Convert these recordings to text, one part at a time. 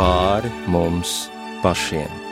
pāri mums pašiem.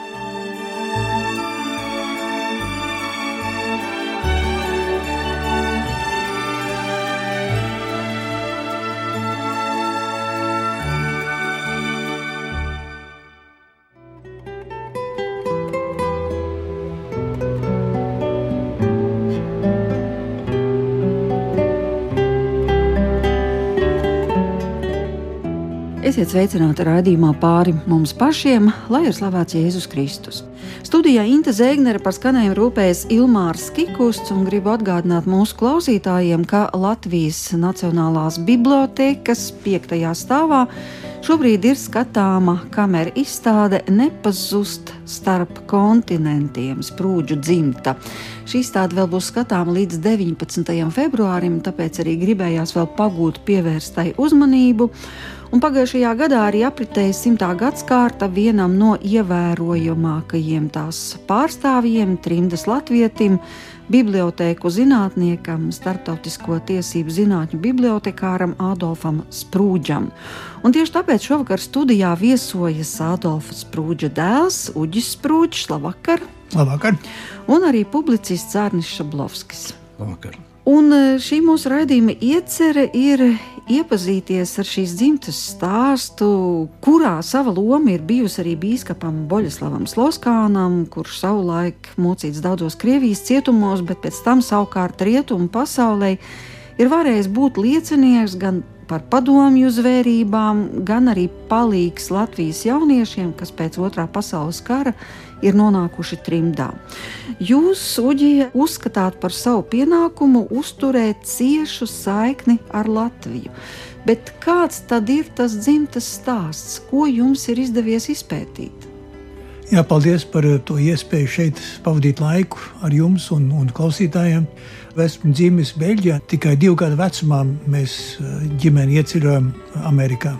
Esiet sveicināti raidījumā pāri mums pašiem, lai ir slavēts Jēzus Kristus. Studijā Inte Zēgnere par skanējumu rūpējas Ilmārs Kikusts un gribu atgādināt mūsu klausītājiem, ka Latvijas Nacionālās bibliotekas piektajā stāvā šobrīd ir skatāma kamera izstāde Nepazust starp kontinentiem - sprūdžu dzimta. Šī izstāde vēl būs skatāma līdz 19. februārim, tāpēc arī gribējās vēl pagūt pievērstai uzmanību un pagājušajā gadā arī apritēja simtā gadsimta vienam no ievērojamākajiem tās pārstāvjiem, trimdas latvietim, bibliotēku zinātniekam, starptautisko tiesību zinātņu bibliotekāram Adolfam Sprūdžam. Un tieši tāpēc šovakar studijā viesojas Adolfa Sprūdža dēls Uģis Sprūdžs. Labvakar! Labvakar! Un arī publicists Zārnis Šablovskis. Labvakar! Un e, šī mūsu raidījuma iecerē ir iepazīties ar šīs dzimtas stāstu, kurā sava loma ir bijusi arī bīskapam Boļaslavam Sloskānam, kurš savulaik mocīts daudzos Krievijas cietumos, bet pēc tam savukārt rietumu pasaulē ir varējis būt liecinieks gan par padomju zvērībām, gan arī palīgs Latvijas jauniešiem, kas pēc otrā pasaules kara ir nonākuši trimdā. Jūs, Uģija, uzskatāt par savu pienākumu uzturēt ciešu saikni ar Latviju. Bet kāds tad ir tas dzimtas stāsts, ko jums ir izdevies izpētīt? Jā, paldies par to iespēju šeit pavadīt laiku ar jums un, un klausītājiem. Esmu dzimis Beļģijā, tikai divu gadu vecumā mēs eh, ģimeni ieceļojām Amerikā.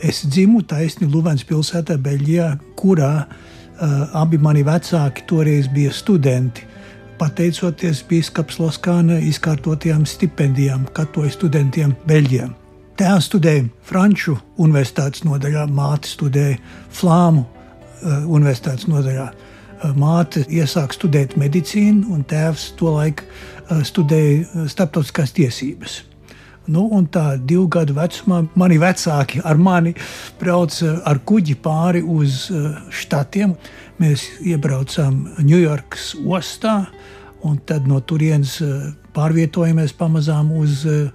Es dzimu taisni Luvens pilsētā, Beļģijā, kurā Eh, abi mani vecāki toreiz bija studenti. Pateicoties Bīskaps Loskāna izkārtotajām stipendijām katoļu studentiem Beļģijā. Tēvs studēja Franču universitātes nodaļā, māte studēja Flāmu uh, universitātes nodaļā. Uh, māte iesāka studēt medicīnu, un tēvs tolaik studēja starptautiskās tiesības. Nu, un tā divu gadu vecumā mani vecāki ar mani brauca ar kuģi pāri uz eh, štatiem. Mēs iebraucām Ņujorkas ostā, un tad no turienes eh, pārvietojamies pamazām uz eh,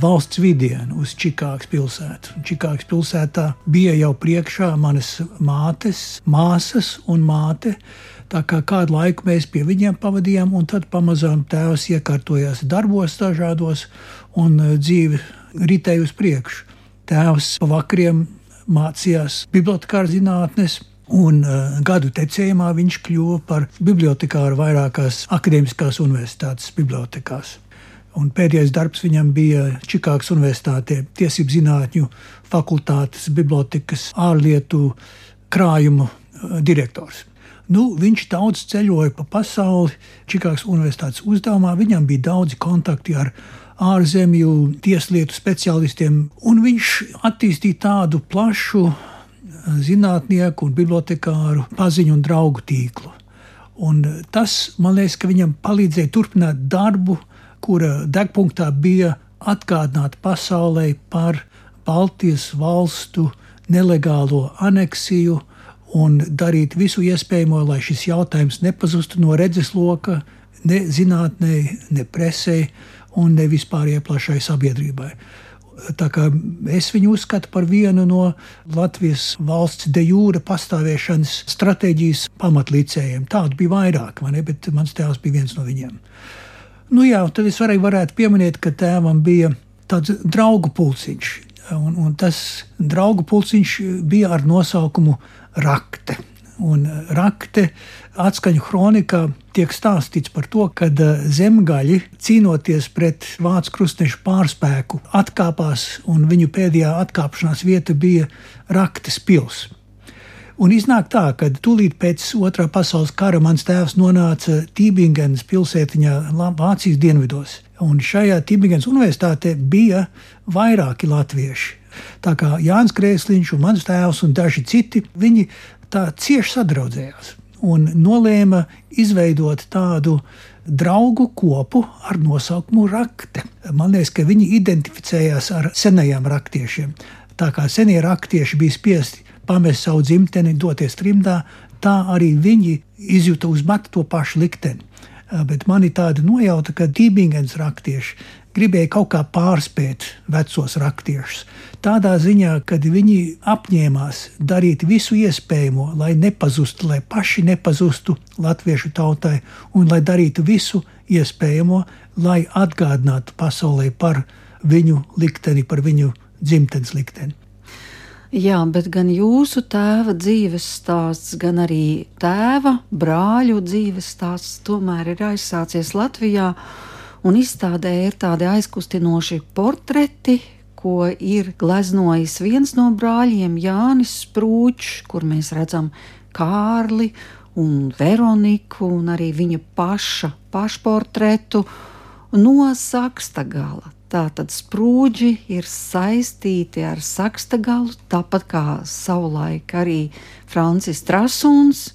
valsts vidienu, uz Čikāgas pilsētu. Čikāgas pilsētā bija jau priekšā manas mātes, māsas un māte. Tā kā kādu laiku mēs pie viņiem pavadījām, un tad pamazām tēvs iekārtojās darbos dažādos, un e, dzīve ritēja uz priekšu. Tēvs pa vakariem mācījās bibliotekāra zinātnes. Un uh, gadu tecējumā viņš kļuva par bibliotekāru vairākās akadēmiskās universitātes bibliotekās. Un pēdējais darbs viņam bija Čikāgas Universitātē, Tiesību zinātņu fakultātes, bibliotekas, ārlietu krājumu uh, direktors. Nu, viņš daudz ceļoja pa pasauli, Čikāgas Universitātes uzdevumā. Viņam bija daudzi kontakti ar ārzemju tieslietu speciālistiem, un viņš attīstīja tādu plašu eh, zinātnieku un bibliotekāru paziņu un draugu tīklu. Un tas, man liekas, ka viņam palīdzēja turpināt darbu, kura degpunktā bija atgādināt pasaulē par Baltijas valstu nelegālo aneksiju un darīt visu iespējamo, lai šis jautājums nepazustu no redzesloka ne zinātnē, ne presē, un ne vispārējai plašai sabiedrībai. Tā kā es viņu uzskatu par vienu no Latvijas valsts de jūra pastāvēšanas stratēģijas pamatlīdzējiem. Tādu bija vairāk, ne, bet mans tēvs bija viens no viņiem. Nu jā, tad es arī varētu pieminēt, ka tēvam bija tāds draugu pulciņš. Un, un tas draugu pulciņš bija ar nosaukumu Rakte. Un Rakte atskaņu kronikā tiek stāstīts par to, ka eh, zemgaļi cīnoties pret vācu krustnešu pārspēku atkāpās, un viņu pēdējā atkāpšanās vieta bija Raktes pilsēta. Un iznāk tā, ka tūlīt pēc otrā pasaules kara mans tēvs nonāca Tībingenas pilsētiņā Vācijas dienvidos. Un šajā Tībingenas universitātē bija vairāki latvieši. Tā kā Jānis Krēsliņš un mans tēvs un daži citi, viņi tā cieši sadraudzējās un nolēma izveidot tādu draugu kopu ar nosaukumu Rakte. Man liekas, ka viņi identificējās ar senajiem raktiešiem. Tā kā senie raktieši bija spiesti pamest savu dzimteni, doties trimdā, tā arī viņi izjuta uz matu to pašu likteni. Bet man ir tāda nojauta, ka Dībingens raktieši gribēja kaut kā pārspēt vecos raktiešus. Tādā ziņā, kad viņi apņēmās darīt visu iespējamo, lai nepazustu, lai paši nepazustu latviešu tautai, un lai darītu visu iespējamo, lai atgādinātu pasaulē par viņu likteni, par viņu dzimtenes likteni. Jā, bet gan jūsu tēva dzīves stāsts, gan arī tēva brāļu dzīves stāsts tomēr ir aizsācies Latvijā. Un izstādē ir tādi aizkustinoši portreti, ko ir gleznojis viens no brāļiem, Jānis Sprūčs, kur mēs redzam Kārli un Veroniku, un arī viņa paša pašportretu no saksta gala. Tātad sprūģi ir saistīti ar saksta galu, tāpat kā savulaik arī Francis Trasuns,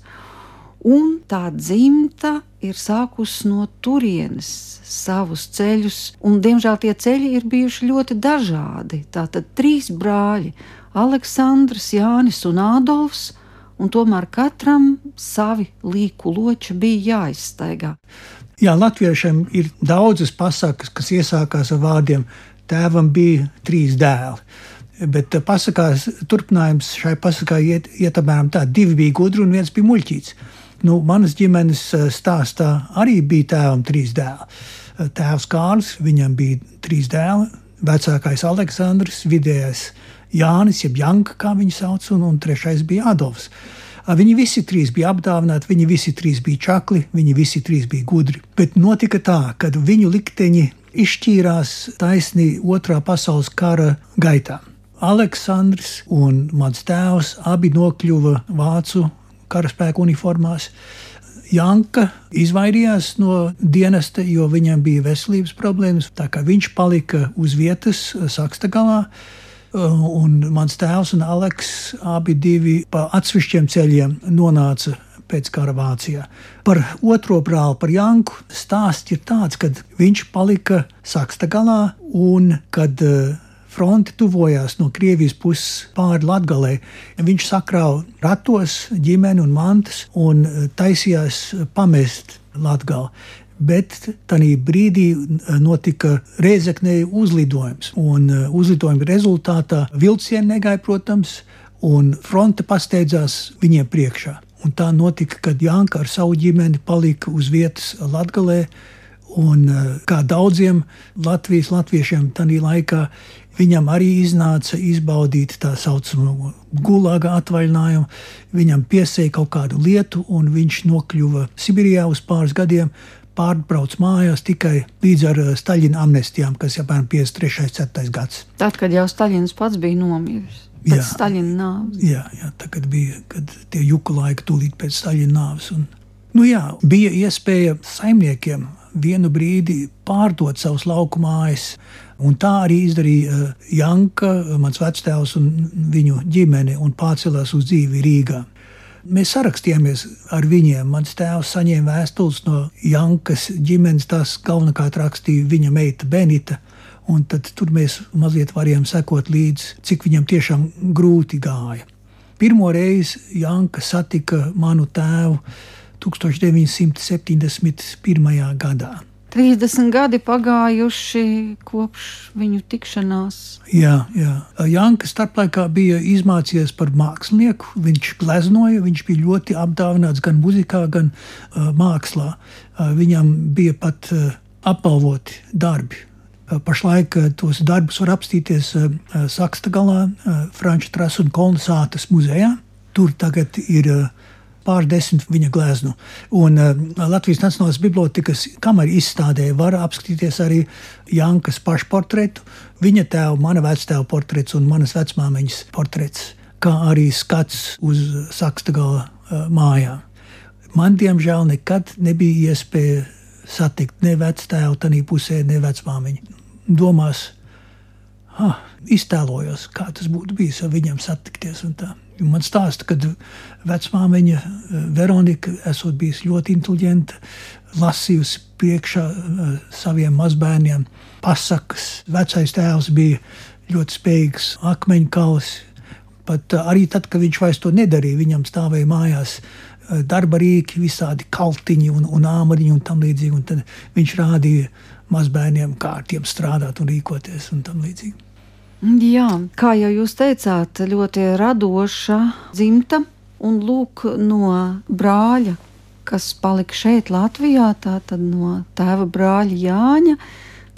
un tā dzimta ir sākusi no turienes savus ceļus, un diemžēl tie ceļi ir bijuši ļoti dažādi. Tātad trīs brāļi - Aleksandrs, Jānis un Ādolfs, un tomēr katram savi līku loči bija jāizstaigā. Jā, latviešiem ir daudzas pasakas, kas iesākās ar vārdiem: Tēvam bija trīs dēli. Bet eh, pasakās, turpinājums šai pasakai iet, iet apmēram tā, divi bija gudri un viens bija muļķīts. Nu, manas ģimenes eh, stāstā arī bija tēvam trīs dēli. Eh, tēvs Kārlis, viņam bija trīs dēli, vecākais Aleksandrs, vidējais Jānis, jeb Janka, kā viņu sauc, un, un trešais bija Adolfs. Viņi visi trīs bija apdāvināti, viņi visi trīs bija čakli, viņi visi trīs bija gudri. Bet notika tā, ka viņu likteņi izšķīrās taisni otrā pasaules kara gaitā. Aleksandrs un mans tēvs abi nokļuva vācu karaspēku uniformās. Janka izvairījās no dienesta, jo viņam bija veselības problēmas. Tā kā viņš palika uz vietas, Saksta galā, Uh, un mans tēvs un Aleks abi divi pa atsevišķiem ceļiem nonāca pēc kara Vācijā. Par otro brāli, par Janku, stāsts ir tāds, ka viņš palika Saksta galā un kad uh, fronte tuvojās no Krievijas puses pāri Latvijai. Viņš sakrāva ratos ģimeni un mantas un uh, taisījās pamest Latviju bet tajā brīdī eh, notika reizeknēji uzlidojums. Un eh, uzlidojuma rezultātā vilcieni negāja, protams, un fronte pasteidzās viņiem priekšā. Un tā notika, kad Janka ar savu ģimeni palika uz vietas Latvijā. Un eh, kā daudziem Latvijas latviešiem tajā laikā, viņam arī iznāca izbaudīt tā saucamo gulāga atvaļinājumu. Viņam piesēja kaut kādu lietu, un viņš nokļuva Sibīrijā uz pāris gadiem pārbrauc mājās tikai līdz ar eh, Staļina amnestijām, kas ir apmēram 53. 4. gads. Tad, kad jau Staļins pats bija nomiris. Jā, Staļina nāves. Jā, jā tā bija kad tie juku laiki tūlīt pēc Staļina nāves. Un, nu jā, bija iespēja saimniekiem vienu brīdi pārdot savus lauku mājas. Un tā arī izdarīja eh, Janka, mans vectēvs un viņu ģimene, un pārcēlās uz dzīvi Rīgā. Mēs sarakstījāmies ar viņiem. Mans tēvs saņēma vēstules no Jankas ģimenes, tās galvenokārt rakstīja viņa meita Benita. Un tad mēs mazliet varējām sekot līdzi, cik viņam tiešām grūti gāja. Pirmo reizi Janka satika manu tēvu 1971. gadā. 30 gadi pagājuši kopš viņu tikšanās. Jā, jā. Janka starplaikā bija izmācījies par mākslinieku. Viņš gleznoja, viņš bija ļoti apdāvināts gan muzikā, gan uh, mākslā. Uh, viņam bija pat uh, apbalvoti darbi. Uh, pašlaik uh, tos darbus var apstīties uh, Saksta galā, Franča Trasa un Kolnesātas muzejā. Tur tagad ir uh, pārdesmit viņa gleznu. Un uh, Latvijas Nacionālās Bibliotēkas kameras izstādē var apskatīties arī Jankas pašportretu, viņa tēva, mana vectēva portrets un manas vecmāmiņas portrets, kā arī skats uz saksta gala uh, mājām. Man, diemžēl, nekad nebija iespēja satikt ne vectēvu, tā pusē, ne vecmāmiņu. Domās, ah, iztēlojos, kā tas būtu bijis ar viņiem satikties. Man stāsta, ka vecmāmiņa eh, Veronika esot bijusi ļoti inteliģenta, lasījusi priekšā uh, saviem mazbērniem pasakas. Vecais tēvs bija ļoti spējīgs akmeņkauls. Pat uh, arī tad, kad viņš vairs to nedarīja, viņam stāvēja mājās darba rīki, visādi kaltiņi un, un āmuriņi un tam līdzīgi. Un tad viņš rādīja mazbērniem, kā ar tiem strādāt un rīkoties un tam līdzīgi. Jā, kā jau jūs teicāt, ļoti radoša dzimta un lūk no brāļa, kas palika šeit Latvijā, tātad no tēva brāļa Jāņa.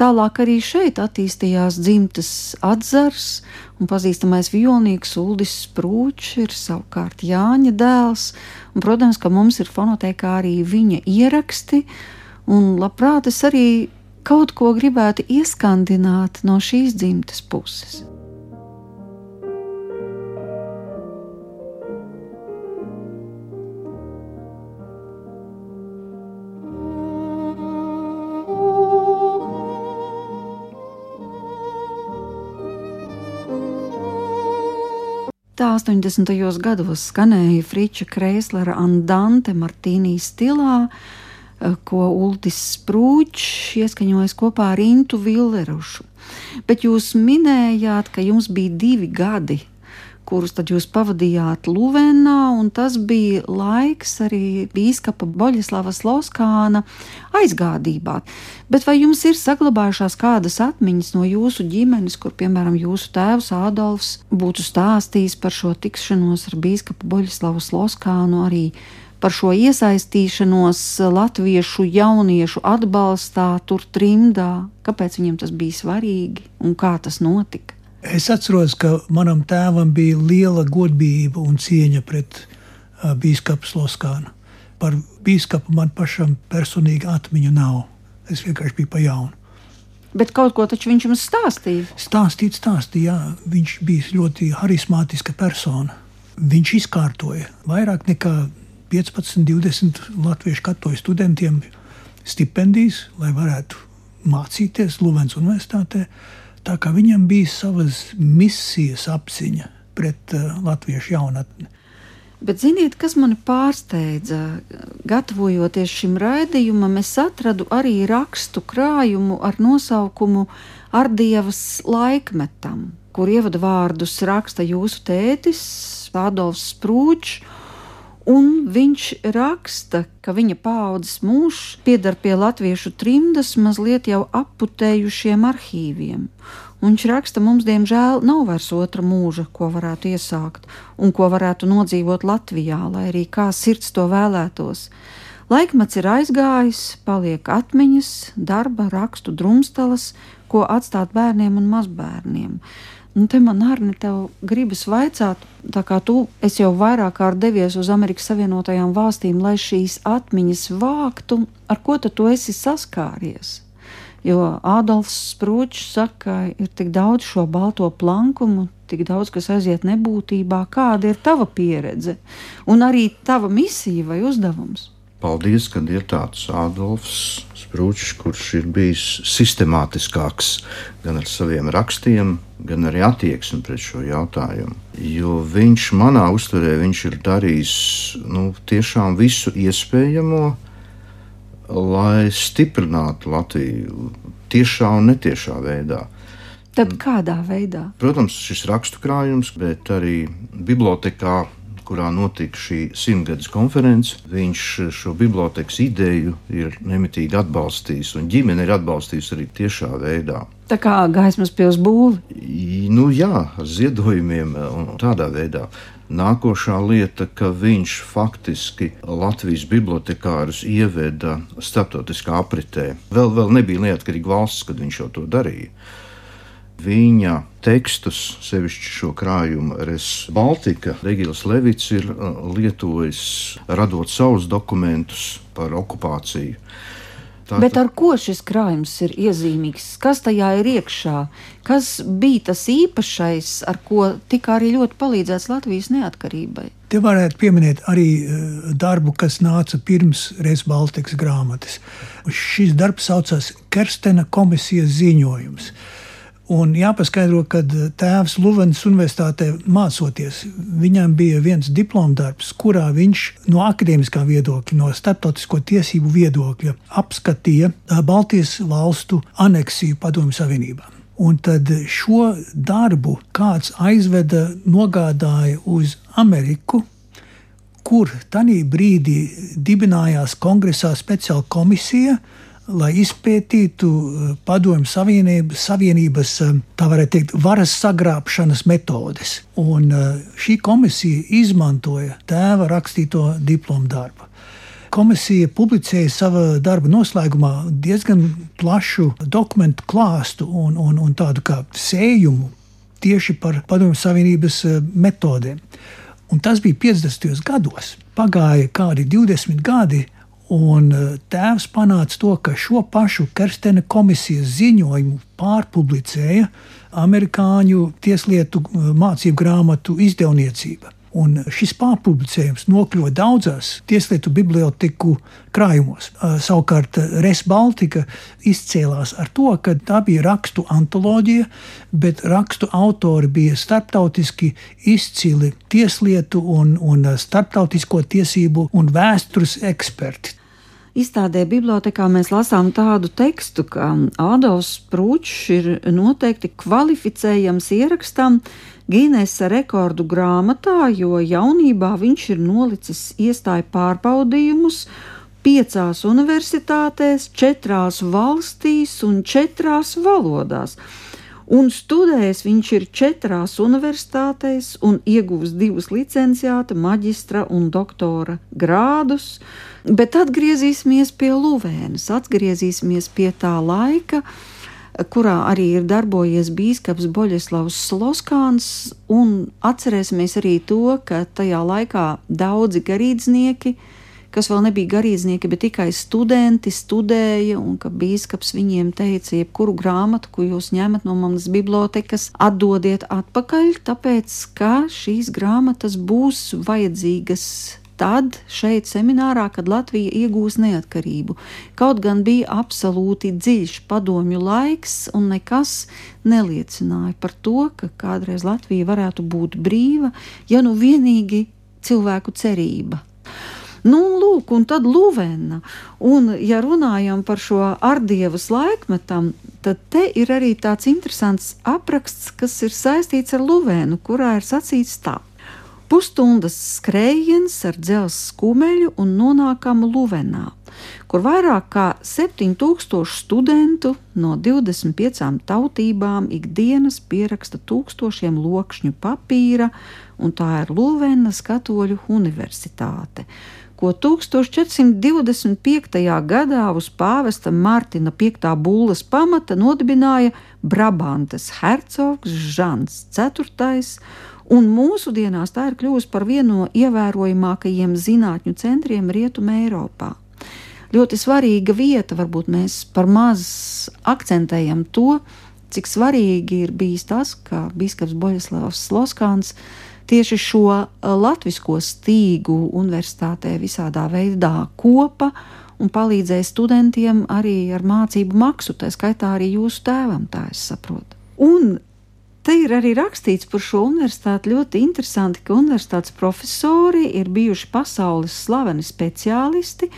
Tālāk arī šeit attīstījās dzimtas atzars, un pazīstamais violnieks Uldis Sprūčs ir savukārt Jāņa dēls. Un, protams, ka mums ir fonotēkā arī viņa ieraksti, un labprāt es arī kaut ko gribētu ieskandināt no šīs dzimtas puses. Tā 80. gados skanēja Friča Kreislera Andante Martīnī stilā, ko Ulris Sprūčs ieskaņojas kopā ar Intu Villerušu. Bet jūs minējāt, ka jums bija divi gadi, kurus tad jūs pavadījāt Luvenā, un tas bija laiks arī bīskapa Boļislavas Loskāna aizgādībā. Bet vai jums ir saglabājušās kādas atmiņas no jūsu ģimenes, kur, piemēram, jūsu tēvs Ādolfs būtu stāstījis par šo tikšanos ar bīskapu Boļislavas Loskānu arī par šo iesaistīšanos latviešu jauniešu atbalstā, tur trimdā, kāpēc viņiem tas bija svarīgi un kā tas notika. Es atceros, ka manam tēvam bija liela godība un cieņa pret uh, biskupu Sloskānu. Par biskupu man pašam personīgi atmiņu nav. Es vienkārši biju pa jaunu. Bet kaut ko taču viņš jums stāstīja. Stāstīt, stāstīja, jā. Viņš bija ļoti harizmātiska persona. Viņš izkārtoja vairāk nekā 15, 20 latviešu katoļu studentiem stipendijas, lai varētu mācīties Lūvens Universitātē. Tā kā viņam bija savas misijas apziņa pret uh, latviešu jaunatni. Bet ziniet, kas mani pārsteidza? Gatavojoties šim raidījumam, es atradu arī rakstu krājumu ar nosaukumu Ardievas laikmetam, kur ievadvārdus raksta jūsu tētis Adolfs Sprūčs Un viņš raksta, ka viņa paudzes mūžs pieder pie latviešu trimdas mazliet jau aputējušiem arhīviem. Un viņš raksta, mums diemžēl nav vairs otra mūža, ko varētu iesākt un ko varētu nodzīvot Latvijā, lai arī kā sirds to vēlētos. Laikmets ir aizgājis, paliek atmiņas, darba, rakstu drumstalas, ko atstāt bērniem un mazbērniem. Un te man arī gribas vaicāt, tā kā tu jau vairāk kārt devies uz Amerikas Savienotajām valstīm, lai šīs atmiņas vāktu, ar ko tu esi saskāries? Jo Ādams Sprūčs saka, ka ir tik daudz šo balto plankumu, tik daudz, kas aiziet nebūtībā. Kāda ir tava pieredze un arī tava misija vai uzdevums? Paldies, ka ir tāds Ādams Sprūčs, kurš ir bijis sistemātiskāks gan ar saviem rakstiem, gan arī attieksmi pret šo jautājumu. Jo viņš manā uztverē viņš ir darījis nu, tiešām visu iespējamo, lai stiprinātu Latviju tiešā un netiešā veidā. Tad kādā veidā? Protams, šis rakstu krājums, bet arī bibliotekā kurā notika šī simtgades konference. Viņš šo bibliotekas ideju ir nemitīgi atbalstījis, un ģimene ir atbalstījusi arī tiešā veidā. Tā kā gaismas pils būve? Nu, jā, ar ziedojumiem un tādā veidā. Nākošā lieta, ka viņš faktiski Latvijas bibliotekārus ieveda starptautiskā apritē. Vēl, vēl nebija neatkarīga valsts, kad viņš jau to darīja viņa tekstus, sevišķi šo krājumu Res Baltica, Regils Levits ir uh, lietojis, radot savus dokumentus par okupāciju. Tātad... Bet ar ko šis krājums ir iezīmīgs? Kas tajā ir iekšā? Kas bija tas īpašais, ar ko tika arī ļoti palīdzēts Latvijas neatkarībai? Te varētu pieminēt arī uh, darbu, kas nāca pirms Reizes Baltikas grāmatas. Šis darbs saucās Kerstena komisijas ziņojums Un jāpaskaidro, ka tēvs Luvenas universitātē mācoties, viņam bija viens diplomdarbs, kurā viņš no akadēmiskā viedokļa, no starptautisko tiesību viedokļa apskatīja Baltijas valstu aneksiju Padomju Savienībā. Un tad šo darbu kāds aizveda, nogādāja uz Ameriku, kur tajā brīdī dibinājās kongresā speciāla komisija, lai izpētītu eh, Padomju Savienības, Savienības eh, tā varētu teikt, varas sagrābšanas metodes. Un eh, šī komisija izmantoja tēva rakstīto diplomu darbu. Komisija publicēja savā darba noslēgumā diezgan plašu dokumentu klāstu un, un, un tādu kā sējumu tieši par Padomju Savienības metodēm. Un tas bija 50. gados. Pagāja kādi 20 gadi, un e, tēvs panāca to, ka šo pašu Kerstena komisijas ziņojumu pārpublicēja amerikāņu tieslietu e, mācību grāmatu izdevniecība. Un šis pārpublicējums nokļuva daudzās tieslietu biblioteku krājumos. Savukārt Res Baltica izcēlās ar to, ka tā bija rakstu antoloģija, bet rakstu autori bija starptautiski izcili tieslietu un, un starptautisko tiesību un vēstures eksperti. Izstādē bibliotekā mēs lasām tādu tekstu, ka Ādams Prūčs ir noteikti kvalificējams ierakstam Gīnesa rekordu grāmatā, jo jaunībā viņš ir nolicis iestāju pārbaudījumus piecās universitātēs, četrās valstīs un četrās valodās. Un studējis viņš ir četrās universitātēs un ieguvis divus licenciāta, maģistra un doktora grādus. Bet atgriezīsimies pie Luvēnas, atgriezīsimies pie tā laika, kurā arī ir darbojies bīskaps Boļeslavs Sloskāns, un atcerēsimies arī to, ka tajā laikā daudzi garīdznieki, kas vēl nebija garīdznieki, bet tikai studenti studēja, un ka bīskaps viņiem teica, jebkuru grāmatu, ko jūs ņemat no manas bibliotekas, atdodiet atpakaļ, tāpēc, ka šīs grāmatas būs vajadzīgas tad, šeit, seminārā, kad Latvija iegūs neatkarību. Kaut gan bija absolūti dziļš padomju laiks, un nekas neliecināja par to, ka kādreiz Latvija varētu būt brīva, ja nu vienīgi cilvēku cerība. Nu, lūk, un tad Lūvēna. Un, ja runājam par šo ardievas laikmetam, tad te ir arī tāds interesants apraksts, kas ir saistīts ar Lūvēnu, kurā ir sacīts tā. Pusstundas skrējiens ar dzelzceļa skumeļu un nonākam Luvenā, kur vairāk kā 7000 studentu no 25 tautībām ikdienas pieraksta tūkstošiem lokšņu papīra, un tā ir Luvenas Katoļu universitāte ko 1425. gadā uz pāvesta Mārtiņa 5. būles pamata nodibināja Brabantes hercogs Žants IV un mūsdienās tā ir kļuvusi par vienu no ievērojamākajiem zinātņu centriem Rietumē Eiropā. Ļoti svarīga vieta, varbūt mēs par maz akcentējam to, cik svarīgi ir bijis tas, ka biskups Boļislavs Sloskāns tieši šo latvisko stīgu universitātē visādā veidā kopa un palīdzēja studentiem arī ar mācību maksu, tā skaitā arī jūsu tēvam, tā es saprotu. Un Te ir arī rakstīts par šo universitāti ļoti interesanti, ka universitātes profesori ir bijuši pasaules slaveni speciālisti,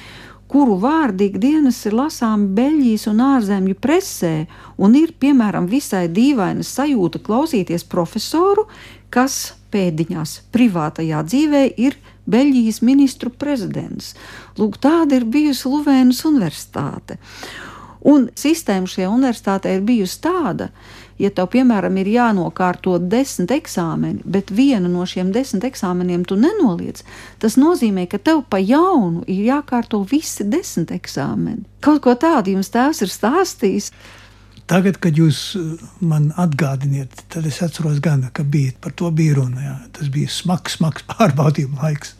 kuru vārdi ikdienas ir lasāmi Beļģijas un ārzemju presē, un ir, piemēram, visai dīvaina sajūta klausīties profesoru, kas pēdiņās privātajā dzīvē ir Beļģijas ministru prezidents. Lūk, tāda ir bijusi Luvēnas universitāte. Un sistēma šajā universitātē ir bijusi tāda, ka ja tev, piemēram, ir jānokārto desmit eksāmeni, bet vienu no šiem desmit eksāmeniem tu nenoliedz, tas nozīmē, ka tev pa jaunu ir jākārto visi desmit eksāmeni. Kaut ko tādu jums tēvs ir stāstījis. Tagad, kad jūs uh, man atgādiniet, tad es atceros, gan, ka bija, par to bija runa. Jā. Tas bija smags, smags pārbaudījuma laiks.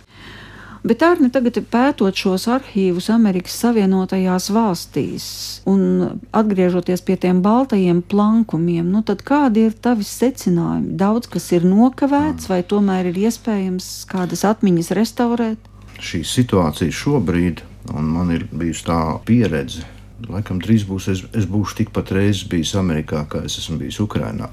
Bet Arni tagad pētot šos arhīvus Amerikas Savienotajās valstīs un atgriežoties pie tiem baltajiem plankumiem, nu tad kādi ir tavi secinājumi? Daudz kas ir nokavēts, vai tomēr ir iespējams kādas atmiņas restaurēt? Šī situācija šobrīd, un man ir bijusi tā pieredze laikam drīz būs, es, es būšu tikpat reizes bijis Amerikā, kā es esmu bijis Ukrajinā.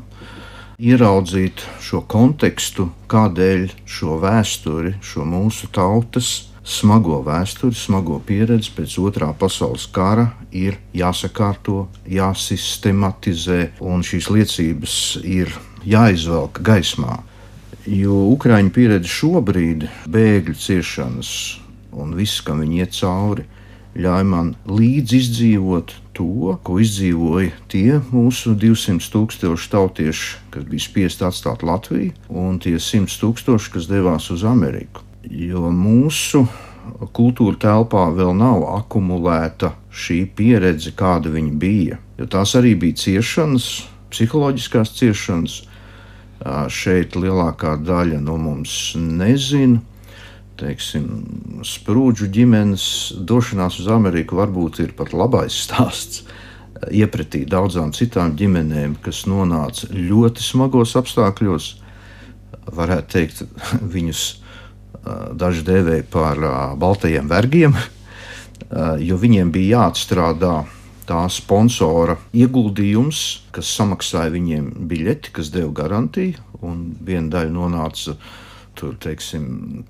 Ieraudzīt šo kontekstu, kādēļ šo vēsturi, šo mūsu tautas smago vēsturi, smago pieredzi pēc otrā pasaules kara ir jāsakārto, jāsistematizē, un šīs liecības ir jāizvelk gaismā. Jo Ukrāņu pieredze šobrīd, bēgļu ciešanas un viss, kam viņi iet cauri, ļauj man līdzi izdzīvot to, ko izdzīvoja tie mūsu 200 tūkstoši tautieši, kas bija spiest atstāt Latviju, un tie 100 tūkstoši, kas devās uz Ameriku. Jo mūsu kultūra telpā vēl nav akumulēta šī pieredze, kāda viņa bija. Jo tās arī bija ciešanas, psiholoģiskās ciešanas. Šeit lielākā daļa no mums nezina, teiksim, sprūdžu ģimenes došanās uz Ameriku varbūt ir pat labais stāsts. Iepratī daudzām citām ģimenēm, kas nonāca ļoti smagos apstākļos, varētu teikt, viņus daži dēvēja par baltajiem vergiem, jo viņiem bija jāatstrādā tā sponsora ieguldījums, kas samaksāja viņiem biļeti, kas deva garantiju, un viena daļa nonāca tur, teiksim,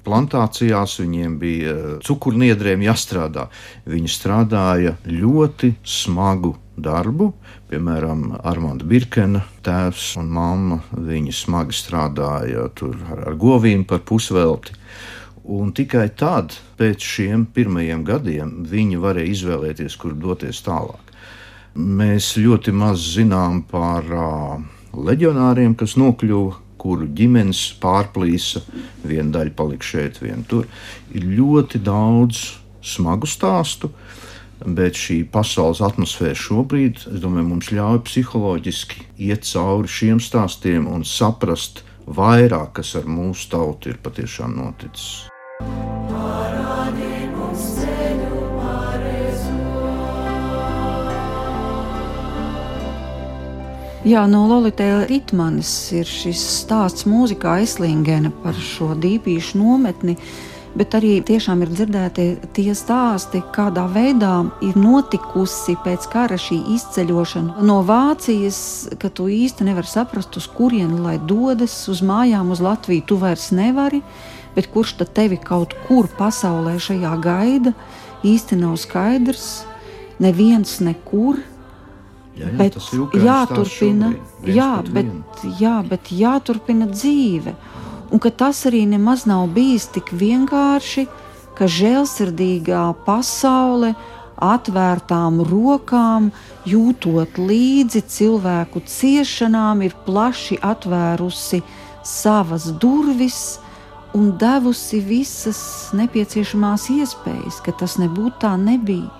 plantācijās, viņiem bija cukurniedrēm jāstrādā. Viņi strādāja ļoti smagu darbu. Piemēram, Armāna Birkena tēvs un mamma. Viņi smagi strādāja ar, ar govīm par pusvelti. Un tikai tad, pēc šiem pirmajiem gadiem, viņi varēja izvēlēties, kur doties tālāk. Mēs ļoti maz zinām par uh, leģionāriem, kas nokļuva kuru ģimenes pārplīsa, viena daļa palika šeit, viena tur. Ir ļoti daudz smagu stāstu, bet šī pasaules atmosfēra šobrīd, es domāju, mums ļauj psiholoģiski iet cauri šiem stāstiem un saprast vairāk, kas ar mūsu tautu ir patiešām noticis. Jā, no Lolitēla Ritmanis ir šis stāsts mūzikā Eslingena par šo dīpīšu nometni, bet arī tiešām ir dzirdēti tie stāsti, kādā veidā ir notikusi pēc kara šī izceļošana no Vācijas, ka tu īsti nevari saprast, uz kurieni lai dodas, uz mājām, uz Latviju tu vairs nevari, bet kurš tad tevi kaut kur pasaulē šajā gaida, īsti nav skaidrs, neviens nekur Jā, jā, bet jāturpina, jā, bet, jā, bet jāturpina dzīve. Un ka tas arī nemaz nav bijis tik vienkārši, ka žēlsirdīgā pasaule atvērtām rokām, jūtot līdzi cilvēku ciešanām, ir plaši atvērusi savas durvis un devusi visas nepieciešamās iespējas, ka tas nebūtu tā nebija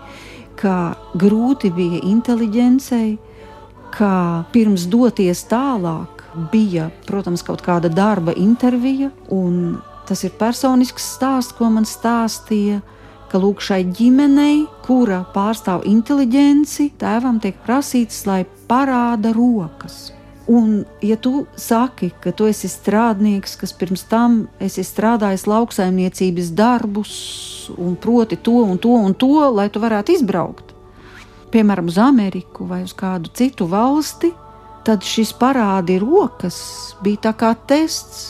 ka grūti bija inteligencei, ka pirms doties tālāk bija, protams, kaut kāda darba intervija, tas ir personisks stāsts, ko man stāstīja. Ka lūk, šai ģimenei, kura pārstāv inteligenci, tēvam tiek prasīts, lai parāda rokas. Un, ja tu saki, ka tu esi strādnieks, kas pirms tam esi strādājis lauksaimniecības darbus, un proti to un to un to, lai tu varētu izbraukt, piemēram, uz Ameriku vai uz kādu citu valsti, tad šis parādi rokas bija tā kā tests.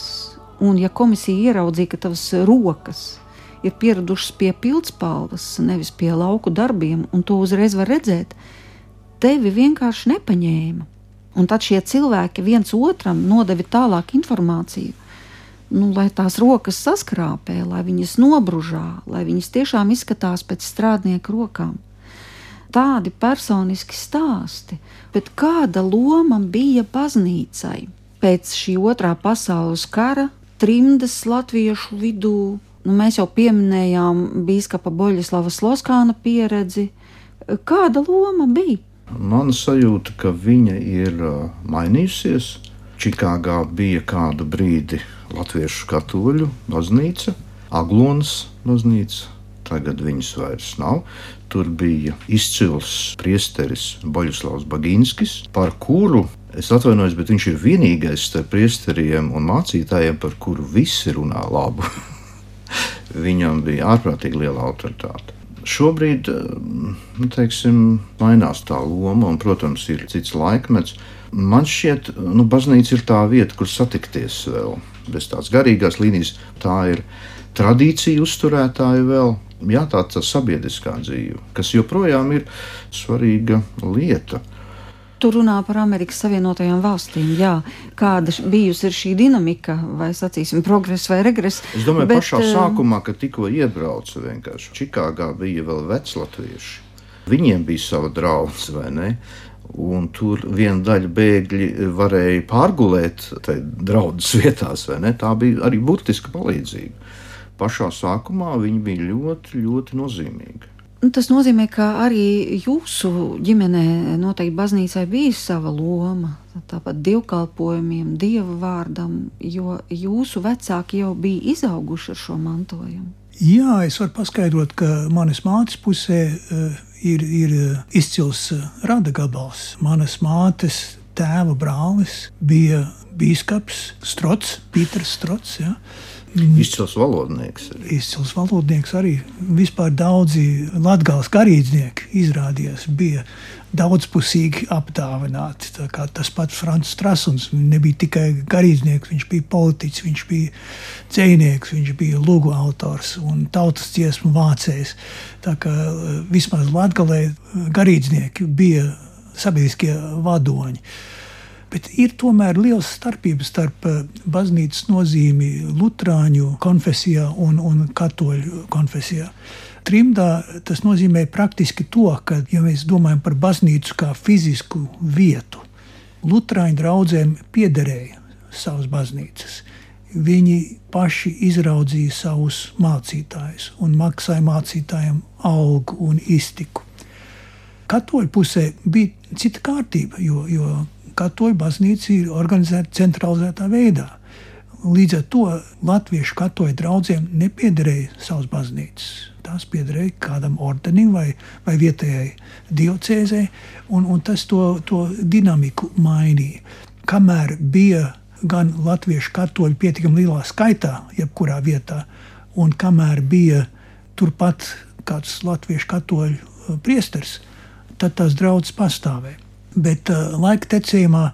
Un, ja komisija ieraudzīja, ka tavas rokas ir pieradušas pie pildspalvas, nevis pie lauku darbiem, un to uzreiz var redzēt, tevi vienkārši nepaņēma. Un tad šie cilvēki viens otram nodeva tālāk informāciju, nu, lai tās rokas saskrāpē, lai viņas nobružā, lai viņas tiešām izskatās pēc strādnieka rokām. Tādi personiski stāsti, bet kāda loma bija baznīcai pēc šī otrā pasaules kara, trimdas latviešu vidū? Nu, mēs jau pieminējām biskupa Boļislava Sloskāna pieredzi. Kāda loma bija? Mana sajūta, ka viņa ir mainījusies. Čikāgā bija kādu brīdi Latviešu katoļu baznīca, Aglonas baznīca. Tagad viņas vairs nav. Tur bija izcils priesteris Boļuslavs Bagīnskis, par kuru es atvainojos, bet viņš ir vienīgais starp priesteriem un mācītājiem, par kuru visi runā labu. Viņam bija ārprātīgi liela autoritāte. Šobrīd nu, teiksim, mainās tā loma, un, protams, ir cits laikmets. Man šķiet, ka nu, baznīca ir tā vieta, kur satikties vēl bez tādas garīgās līnijas. Tā ir tradīcija uzturētāja vēl. Jā, tā ir sabiedriskā dzīve, kas joprojām ir svarīga lieta. Tur runā par Amerikas Savienotajām valstīm. Jā, kāda bijusi šī dinamika, vai sacīsim, progress vai regress. Es domāju, bet, pašā uh, sākumā, kad tikko iebraucu vienkārši Čikāgā, bija vēl veclatvieši. Viņiem bija sava draudzene, vai ne? Un tur viena daļa bēgļi varēja pārgulēt draudzes vietās, vai ne? Tā bija arī burtiska palīdzība. Pašā sākumā viņi bija ļoti, ļoti nozīmīgi. Nu, tas nozīmē, ka arī jūsu ģimenē noteikti baznīcai bija sava loma. Tāpat dievkalpojumiem, dieva vārdam, jo jūsu vecāki jau bija izauguši ar šo mantojumu. Jā, es varu paskaidrot, ka manas mātes pusē uh, ir, ir uh, izcils uh, rada gabals. Manas mātes tēva brālis bija bīskaps Strots, Pīters Strots. Ja? Izcils valodnieks. Arī. Izcils valodnieks arī. Vispār daudzi latgāles garīdznieki izrādījās bija daudzpusīgi apdāvināti. Tas pats Francis Strasuns nebija tikai garīdznieks, viņš bija politiķis, viņš bija dzēnieks, viņš bija lūgu autors un tautas dziesmu vācējs. Tā kā eh, vismaz latgalē garīdznieki bija sabiedriskie vadoņi. Bet ir tomēr liels starpības starp eh, baznīcas nozīmi Lutāņu konfesijā un, un Katoļu konfesijā. Trimdā tas nozīmē praktiski to, ka, ja mēs domājam par baznīcu kā fizisku vietu, Lutāņu draugiem piederēja savas baznīcas. Viņi paši izraudzīja savus mācītājus un maksāja mācītājiem algu un iztiku. Katoļu pusē bija cita kārtība, jo, jo katoļu baznīca ir organizēta centralizētā veidā. Līdz ar to latviešu katoļu draugiem nepiederēja savas baznīcas. Tās piederēja kādam ordenim vai, vai vietējai diocēzē, un, un tas to, to dinamiku mainīja. Kamēr bija gan latviešu katoļu pietiekami lielā skaitā, jebkurā vietā, un kamēr bija turpat kāds latviešu katoļu priesteris, tad tās draudzes pastāvēja. Bet uh, laika tecējumā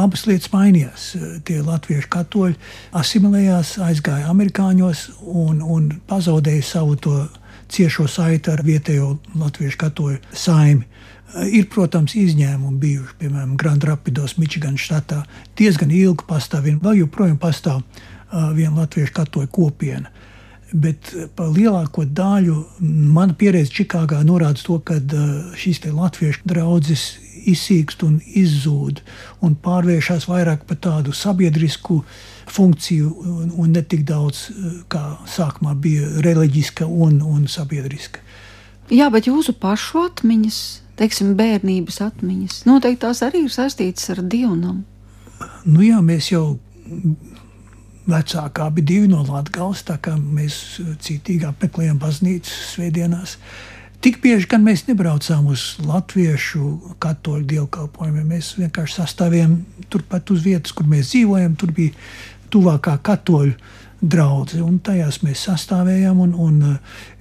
abas lietas mainījās. Uh, tie latviešu katoļi asimilējās, aizgāja amerikāņos un, un pazaudēja savu to ciešo saiti ar vietējo latviešu katoļu saimi. Uh, ir, protams, izņēmumi bijuši, piemēram, Grand Rapidos, Michigan štatā. Diezgan ilgi pastāv, vēl joprojām pastāv viena latviešu katoļu kopiena. Bet par lielāko daļu mana pieredze Čikāgā norāda to, ka šīs latviešu draudzes izsīkst un izzūd un pārvēršas vairāk par tādu sabiedrisku funkciju un, un ne tik daudz, kā sākumā bija reliģiska un, un sabiedriska. Jā, bet jūsu pašu atmiņas, teiksim, bērnības atmiņas, noteikti tās arī ir saistītas ar dievnam. Nu jā, mēs jau vecākā bija divi no Latvijas, tā kā mēs cītīgi apmeklējam baznīcas svētdienās. Tik bieži gan mēs nebraucām uz latviešu katoļu dievkalpojumiem. Mēs vienkārši sastāvējām turpat uz vietas, kur mēs dzīvojam. Tur bija tuvākā katoļu un tajās mēs sastāvējām. Un, un eh,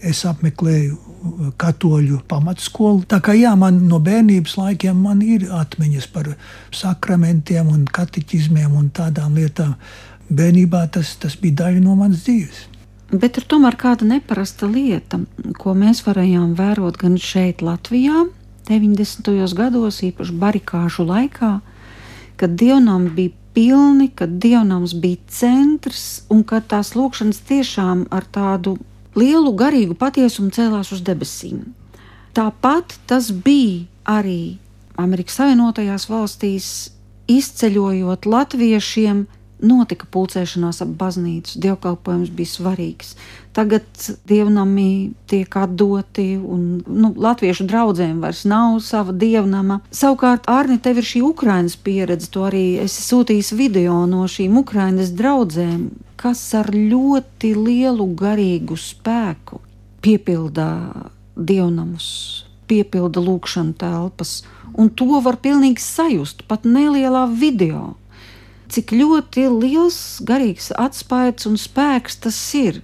es apmeklēju eh, katoļu pamatskolu. Tā kā jā, man no bērnības laikiem ir atmiņas par sakramentiem un kateķismiem un tādām lietām. Bērnībā tas, tas bija daļa no manas dzīves. Bet ir tomēr kāda neparasta lieta, ko mēs varējām vērot gan šeit, Latvijā, 90. gados, īpaši barikāžu laikā, kad dievnam bija pilni, kad dievnams bija centrs un kad tās lūkšanas tiešām ar tādu lielu garīgu patiesumu cēlās uz debesīm. Tāpat tas bija arī Amerikas Savienotajās valstīs, izceļojot latviešiem notika pulcēšanās ap baznīcu, dievkalpojums bija svarīgs. Tagad dievnami tiek atdoti, un nu, latviešu draugiem vairs nav sava dievnama. Savukārt, Arni, tev ir šī Ukraiņas pieredze, to arī esi sūtījis video no šīm Ukraiņas draugiem, kas ar ļoti lielu garīgu spēku piepildā dievnamus, piepilda lūkšanu telpas, un to var pilnīgi sajust pat nelielā video cik ļoti liels garīgs atspējas un spēks tas ir.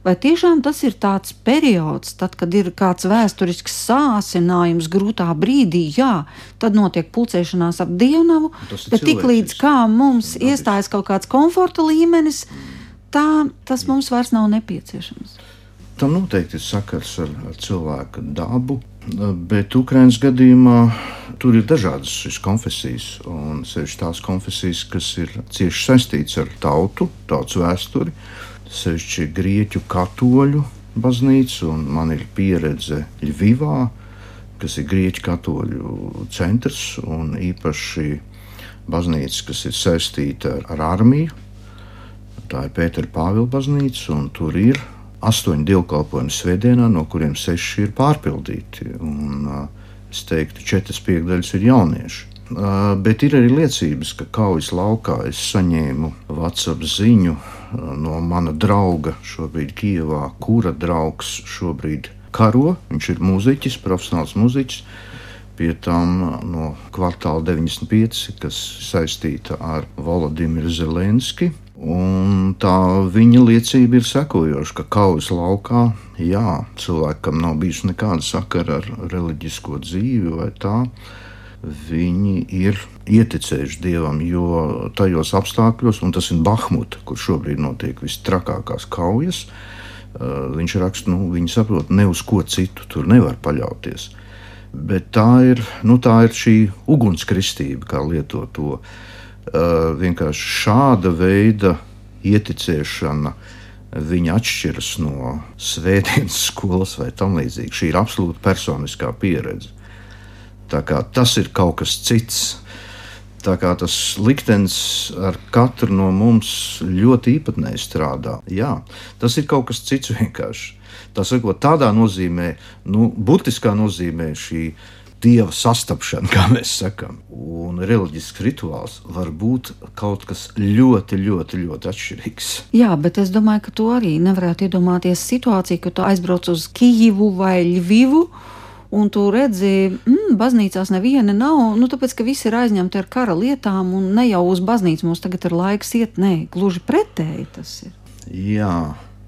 Vai tiešām tas ir tāds periods, tad, kad ir kāds vēsturisks sācinājums grūtā brīdī, jā, tad notiek pulcēšanās ap dievnavu, bet tik līdz kā mums Dabiski. iestājas kaut kāds komforta līmenis, tā tas mums vairs nav nepieciešams. Tam noteikti ir sakars ar, ar cilvēka dabu, bet Ukraiņas gadījumā tur ir dažādas šīs konfesijas, un sevišķi tās konfesijas, kas ir cieši saistītas ar tautu, tautas vēsturi sevišķi grieķu katoļu baznīcu, un man ir pieredze Ļuvivā, kas ir grieķu katoļu centrs un īpaši baznīca, kas ir saistīta ar, ar armiju. Tā ir Pētera Pāvila baznīca, un tur ir astoņi dievkalpojumi svētdienā, no kuriem seši ir pārpildīti. Un, es teiktu, četras piekdaļas ir jaunieši. Bet ir arī liecības, ka kaujas laukā es saņēmu WhatsApp ziņu no mana drauga šobrīd Kijavā, kura draugs šobrīd karo. Viņš ir mūziķis, profesionāls mūziķis. Pie tam no kvartāla 95, kas saistīta ar Volodimiru Zelenski. Un tā viņa liecība ir sekojoša, ka kaujas laukā, jā, cilvēkam nav bijusi nekāda sakara ar reliģisko dzīvi vai tā viņi ir ieticējuši dievam, jo tajos apstākļos, un tas ir Bahmuta, kur šobrīd notiek vistrakākās kaujas, viņš raksta, nu, viņi saprot, ne uz ko citu tur nevar paļauties. Bet tā ir, nu, tā ir šī ugunskristība, kā lieto to. Vienkārši šāda veida ieticēšana viņa atšķiras no svētdienas skolas vai tam līdzīgi. Šī ir absolūti personiskā pieredze. Tas ir kaut kas cits. Tā kā tas liktenis ar katru no mums ļoti īpatnēji strādā. Jā, tas ir kaut kas cits vienkārši. Tā sakot, tādā nozīmē, nu, burtiskā nozīmē šī dieva sastapšana, kā mēs sakām, un reliģisks rituāls var būt kaut kas ļoti, ļoti, ļoti atšķirīgs. Jā, bet es domāju, ka tu arī nevarētu iedomāties situāciju, ka tu aizbrauc uz Kijivu vai Ļuvivu un tu redzi, mm, baznīcās neviena nav, nu, tāpēc, ka visi ir aizņemti ar kara lietām, un ne jau uz baznīcu mums tagad ir laiks iet, nē, gluži pretēji tas ir. Jā.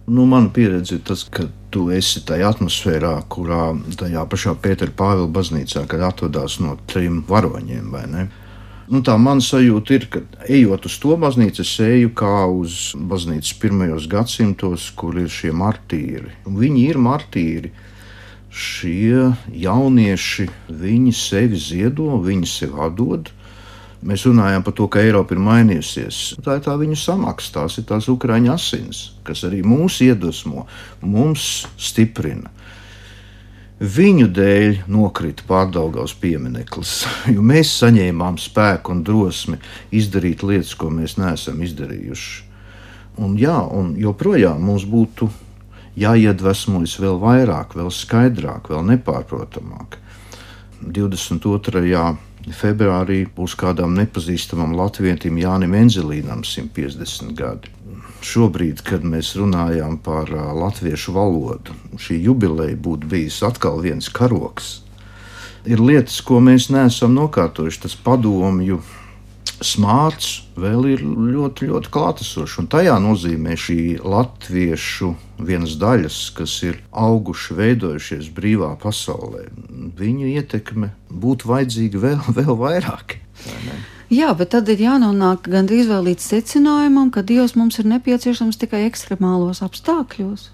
Nu, mana pieredze ir tas, ka tu esi tajā atmosfērā, kurā tajā pašā Pētera Pāvila baznīcā, kad atrodas no trim varoņiem? Nu, tā mana sajūta ir, ka ejot uz to baznīcu, es eju kā uz baznīcas pirmajos gadsimtos, kur ir šie martīri. Viņi ir martīri šie jaunieši viņi sevi ziedo, viņi sevi atdod. Mēs runājam par to, ka Eiropa ir mainījusies. Tā ir tā viņu samaksa, tās ir tās ukrāņu asins, kas arī mūs iedvesmo, mums stiprina. Viņu dēļ nokrita pārdaugās piemineklis, jo mēs saņēmām spēku un drosmi izdarīt lietas, ko mēs neesam izdarījuši. Un, jā, un joprojām mums būtu jāiedvesmojas vēl vairāk, vēl skaidrāk, vēl nepārprotamāk. 22. Februārī būs kādam nepazīstamam latvietim Jānim Enzelīnam 150 gadi. Šobrīd, kad mēs runājam par latviešu valodu, šī jubileja būtu bijis atkal viens karoks. Ir lietas, ko mēs neesam nokārtojuši, tas padomju smārts vēl ir ļoti, ļoti klātesošs. Un tajā nozīmē šī latviešu vienas daļas, kas ir auguši, veidojušies brīvā pasaulē, viņu ietekme būtu vajadzīga vēl, vēl vairāk. Jā, bet tad ir jānonāk gandrīz līdz secinājumam, ka Dievs mums ir nepieciešams tikai ekstremālos apstākļos.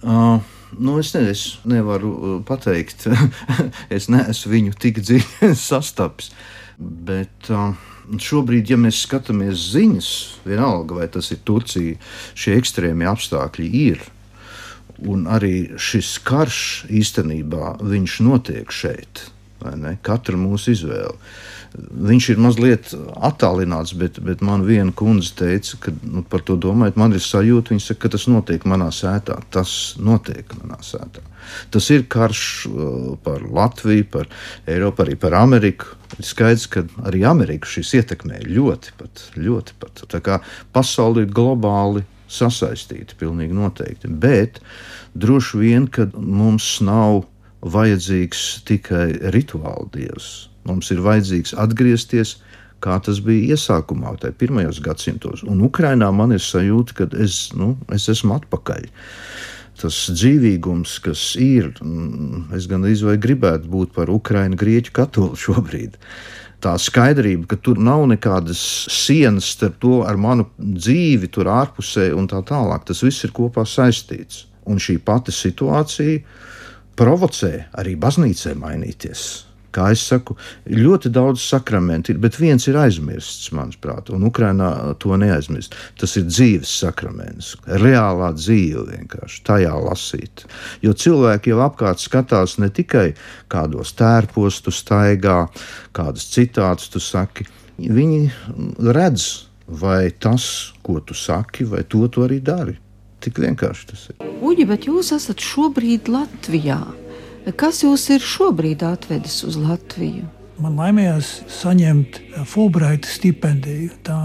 Uh, nu es, ne, es nevaru pateikt, es neesmu viņu tik dziļi sastapis. Bet uh, šobrīd, ja mēs skatāmies ziņas, vienalga vai tas ir Turcija, šie ekstrēmie apstākļi ir. Un arī šis karš īstenībā notiek šeit, katra mūsu izvēle. Viņš ir mazliet attālināts, bet, bet man viena kundze teica, ka nu, par to domājot, man ir sajūta, saka, ka tas notiek manā sētā. Tas notiek manā sētā. Tas ir karš uh, par Latviju, par Eiropu, arī par Ameriku. Ir skaidrs, ka arī Ameriku šis ietekmē ļoti pat. Ļoti pat. Tā kā pasaule ir globāli sasaistīta, pilnīgi noteikti. Bet droši vien, ka mums nav vajadzīgs tikai rituāla dievs Mums ir vajadzīgs atgriezties, kā tas bija iesākumā, tajā pirmajos gadsimtos. Un Ukrainā man ir sajūta, ka es, nu, es esmu atpakaļ. tas dzīvīgums, kas ir, mm, es gan izvēlēju gribētu būt par Ukraiņu, Grieķu katolu šobrīd. Tā skaidrība, ka tur nav nekādas sienas starp to ar manu dzīvi, tur ārpusē un tā tālāk. Tas viss ir kopā saistīts. Un šī pati situācija provocē arī baznīcē mainīties kā es saku, ļoti daudz sakramentu ir, bet viens ir aizmirsts, manuprāt, un Ukrainā to neaizmirst. Tas ir dzīves sakraments, reālā dzīve vienkārši tajā lasīt. Jo cilvēki jau apkārt skatās ne tikai kādos tērpos, tu staigā, kādas citātus tu saki, viņi redz, vai tas, ko tu saki, vai to tu arī dari. Tik vienkārši tas ir. Uģi, bet jūs esat šobrīd Latvijā. Kas jūs ir šobrīd atvedis uz Latviju? Man laimējās saņemt Fulbright stipendiju. Tā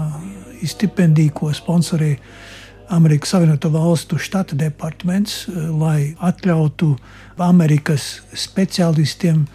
ir stipendija, ko sponsorēja Amerikas Savienoto Valstu štata departaments, lai atļautu Amerikas speciālistiem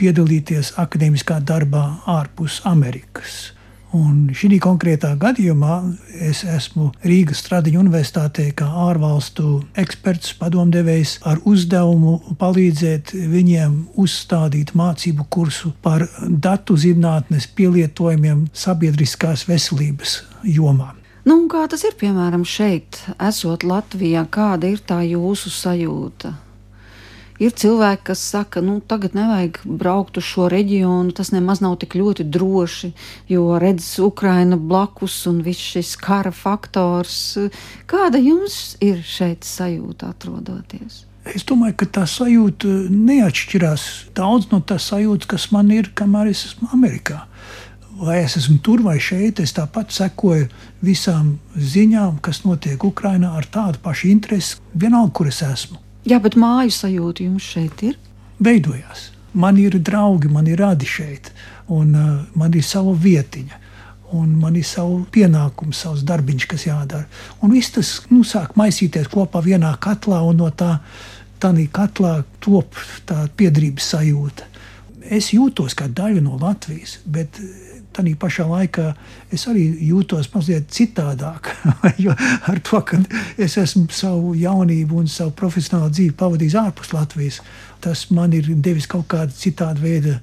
piedalīties akadēmiskā darbā ārpus Amerikas. Un šī konkrētā gadījumā es esmu Rīgas Stradiņu universitātē kā ārvalstu eksperts, padomdevējs ar uzdevumu palīdzēt viņiem uzstādīt mācību kursu par datu zinātnes pielietojumiem sabiedriskās veselības jomā. Nu, kā tas ir piemēram šeit, esot Latvijā, kāda ir tā jūsu sajūta? Ir cilvēki, kas saka, nu, tagad nevajag braukt uz šo reģionu, tas nemaz nav tik ļoti droši, jo redzes Ukraina blakus un viss šis kara faktors. Kāda jums ir šeit sajūta atrodoties? Es domāju, ka tā sajūta neatšķirās daudz no tās sajūtas, kas man ir, kamēr es esmu Amerikā. Vai es esmu tur vai šeit, es tāpat sekoju visām ziņām, kas notiek Ukrajinā ar tādu pašu interesi, vienalga, kur es esmu. Jā, bet māju sajūta jums šeit ir? Veidojās. Man ir draugi, man ir radi šeit, un uh, man ir sava vietiņa. Un man ir savs pienākums, savs darbiņš, kas jādara. Un viss tas nu, sāk maisīties kopā vienā katlā, un no tā, tā katlā top tā piedrības sajūta. Es jūtos kā daļa no Latvijas, bet Tādā pašā laikā es arī jūtos mazliet citādāk. jo ar to, ka es esmu savu jaunību un savu profesionālo dzīvi pavadījis ārpus Latvijas, tas man ir devis kaut kādu citādu veidu eh,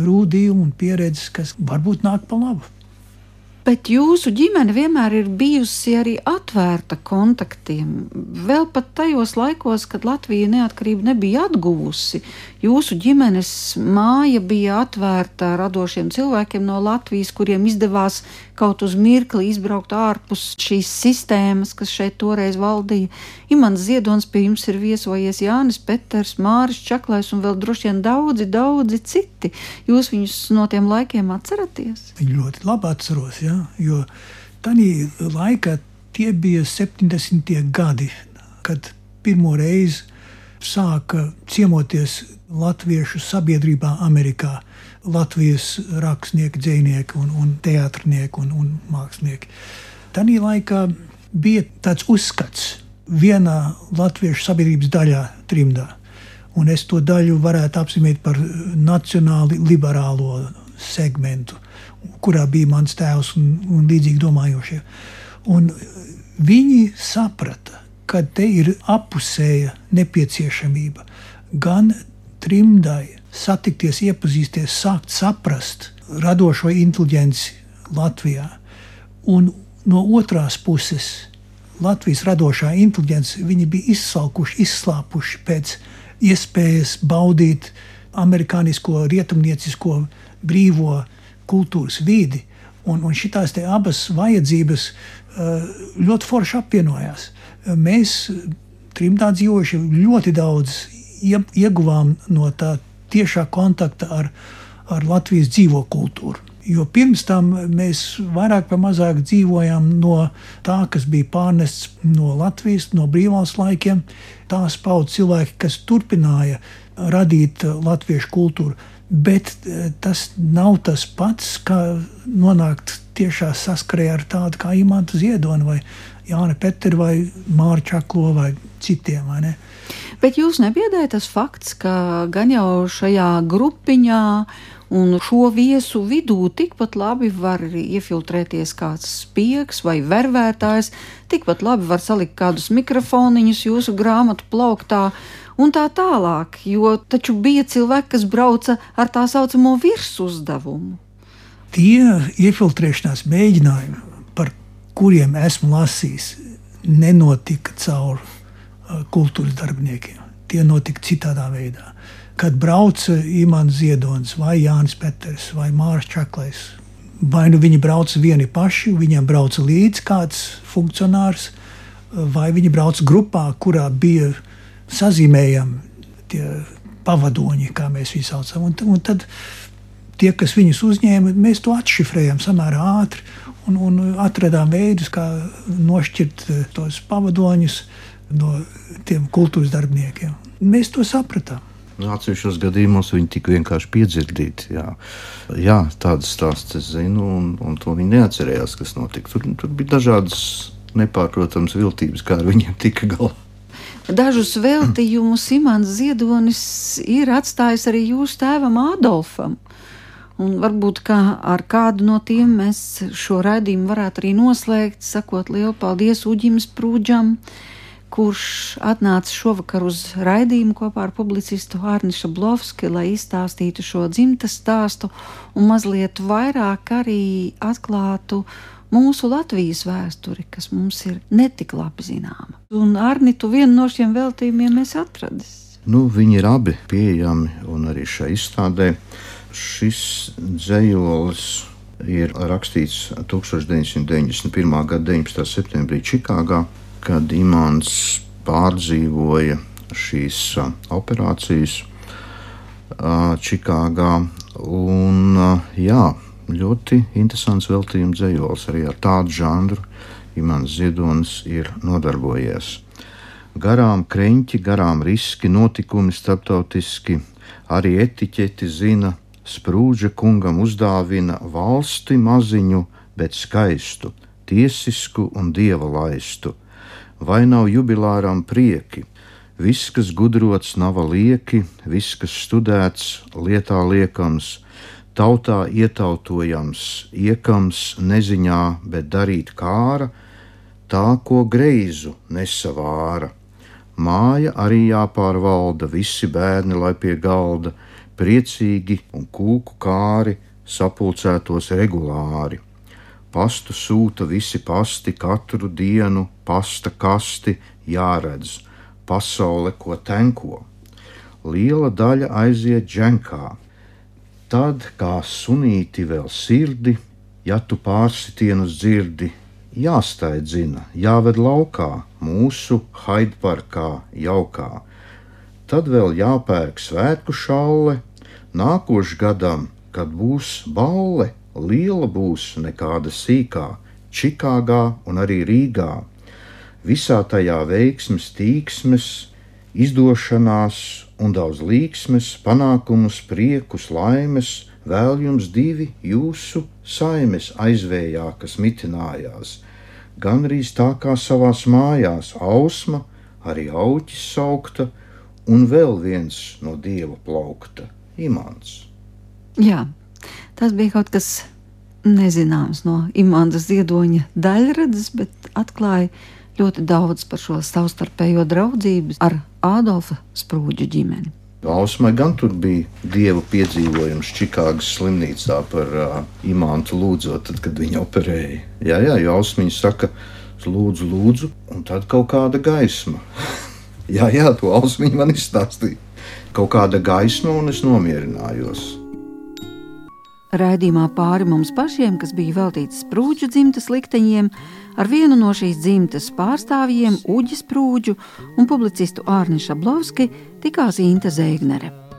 rūdījumu un pieredzi, kas varbūt nāk pa labu. Bet jūsu ģimene vienmēr ir bijusi arī atvērta kontaktiem. Vēl pat tajos laikos, kad Latvija neatkarību nebija atguvusi, jūsu ģimenes māja bija atvērta radošiem cilvēkiem no Latvijas, kuriem izdevās kaut uz mirkli izbraukt ārpus šīs sistēmas, kas šeit toreiz valdīja. Imants Ziedonis pie jums ir viesojies Jānis Peters, Māris Čaklais un vēl droši vien daudzi, daudzi citi. Jūs viņus no tiem laikiem atceraties? Ļoti labi atceros, jā, jo tajā laikā tie bija 70. gadi, kad pirmo reizi sāka ciemoties latviešu sabiedrībā Amerikā. Latvijas rakstnieki, dzinieki, un, un teātrnieki un, un mākslinieki. Tajā laikā bija tāds uzskats vienā latviešu sabiedrības daļā, trimdā. Un es to daļu varētu apzīmēt par nacionāli liberālo segmentu, kurā bija mans tēvs un, un līdzīgi domājošie. Un viņi saprata, ka te ir apusēja nepieciešamība gan trimdai satikties, iepazīties, sākt saprast radošo inteligenci Latvijā. Un no otras puses, Latvijas radošā inteligence, bija izsalkuši, izslāpuši pēc iespējas baudīt amerikānisko, rietumniecisko, brīvo kultūras vidi. Un, un šīs abas vajadzības eh, ļoti forši apvienojās. Mēs, trimdā dzīvojuši, ļoti daudz ieguvām no tā tiešā kontakta ar, ar Latvijas dzīvo kultūru. Jo pirms tam mēs vairāk vai mazāk dzīvojām no tā, kas bija pārnests no Latvijas, no brīvās laikiem. Tās paudzes cilvēki, kas turpināja radīt latviešu kultūru. Bet eh, tas nav tas pats, kā nonākt tiešā saskarē ar tādu kā Imants Ziedonis vai Jānis Peters vai Mārķis Čaklo vai citiem. Vai Bet jūs nebiedējat tas fakts, ka gan jau šajā grupiņā Un šo viesu vidū tikpat labi var iefiltrēties kāds spiegs vai vervētājs, tikpat labi var salikt kādus mikrofoniņus jūsu grāmatu plauktā un tā tālāk, jo taču bija cilvēki, kas brauca ar tā saucamo virsuzdevumu. Tie iefiltrēšanās mēģinājumi, par kuriem esmu lasījis, nenotika caur uh, kultūras darbiniekiem. Tie notika citādā veidā kad brauca Imants Ziedonis, vai Jānis Peters, vai Mārcis Čaklais. Vai nu viņi brauca vieni paši, viņiem brauca līdzi kāds funkcionārs, vai viņi brauca grupā, kurā bija sazīmējami tie pavadoņi, kā mēs viņus saucam. Un, un tad tie, kas viņus uzņēma, mēs to atšifrējām samērā ātri un, un atradām veidus, kā nošķirt tos pavadoņus no tiem kultūras darbiniekiem. Mēs to sapratām. Nu, atsevišķos gadījumos viņi tika vienkārši piedzirdīti. Jā, jā tādas stāstus es zinu, un, un to viņi neatcerējās, kas notika. Tur, tur bija dažādas nepārprotamas viltības, kā ar viņiem tika galā. Dažus veltījumus Imants Ziedonis ir atstājis arī jūsu tēvam Adolfam. Un varbūt kā ar kādu no tiem mēs šo raidījumu varētu arī noslēgt, sakot lielu paldies Uģim Sprūdžam, uh, kurš atnāca šovakar uz raidījumu kopā ar publicistu Hārni Šablovski, lai izstāstītu šo dzimtas stāstu un mazliet vairāk arī atklātu mūsu Latvijas vēsturi, kas mums ir netik labi zināma. Un Arni, tu vienu no šiem veltījumiem esi atradis. Nu, viņi ir abi pieejami un arī šai izstādē. Šis dzējolis ir rakstīts 1991. gada 19. septembrī Čikāgā kad Imants pārdzīvoja šīs operācijas Čikāgā. Un, jā, ļoti interesants veltījuma dzējols arī ar tādu žanru. Imants Ziedonis ir nodarbojies. Garām kreņķi, garām riski, notikumi starptautiski, arī etiķeti zina, sprūdža kungam uzdāvina valsti maziņu, bet skaistu, tiesisku un dieva laistu vai nav jubilāram prieki? Viss, kas gudrots, nav lieki, viss, kas studēts, lietā liekams, tautā ietautojams, iekams neziņā, bet darīt kāra, tā, ko greizu nesavāra. Māja arī jāpārvalda, visi bērni lai pie galda, priecīgi un kūku kāri sapulcētos regulāri Pastu sūta visi pasti katru dienu, pasta kasti jāredz, pasaule ko tenko. Liela daļa aiziet dženkā, tad kā sunīti vēl sirdi, ja tu pārsitienus dzirdi, jāstaidzina, jāved laukā, mūsu haidparkā jaukā. Tad vēl jāpērk svētku šaule, nākošais gadam, kad būs balle liela būs nekāda sīkā, Čikāgā un arī Rīgā. Visā tajā veiksmes, tīksmes, izdošanās un daudz līksmes, panākumus, priekus, laimes, vēl jums divi jūsu saimes aizvējā, kas mitinājās. Gan arī tā kā savās mājās, ausma, arī auķis saukta, un vēl viens no dieva plaukta - imants. Jā, Tas bija kaut kas nezināms no imanta ziedoņa daļradas, bet atklāja ļoti daudz par šo savstarpējo draudzību ar Ādolfa Sprūģa ģimeni. Ausmai gan tur bija dieva piedzīvojums Čikāgas slimnīcā par uh, imantu lūdzot, tad, kad viņa operēja. Jā, jā, jo Ausmiņa saka, lūdzu, lūdzu, un tad kaut kāda gaisma. jā, jā, to Ausmiņa man izstāstīja. Kaut kāda gaisma, un es nomierinājos. Raidījumā pāri mums pašiem, kas bija veltīts sprūdžu dzimtas likteņiem, ar vienu no šīs dzimtas pārstāvjiem, Uģis Prūģu un publicistu Ārni Šablovski, tikās Inte Zēgnere.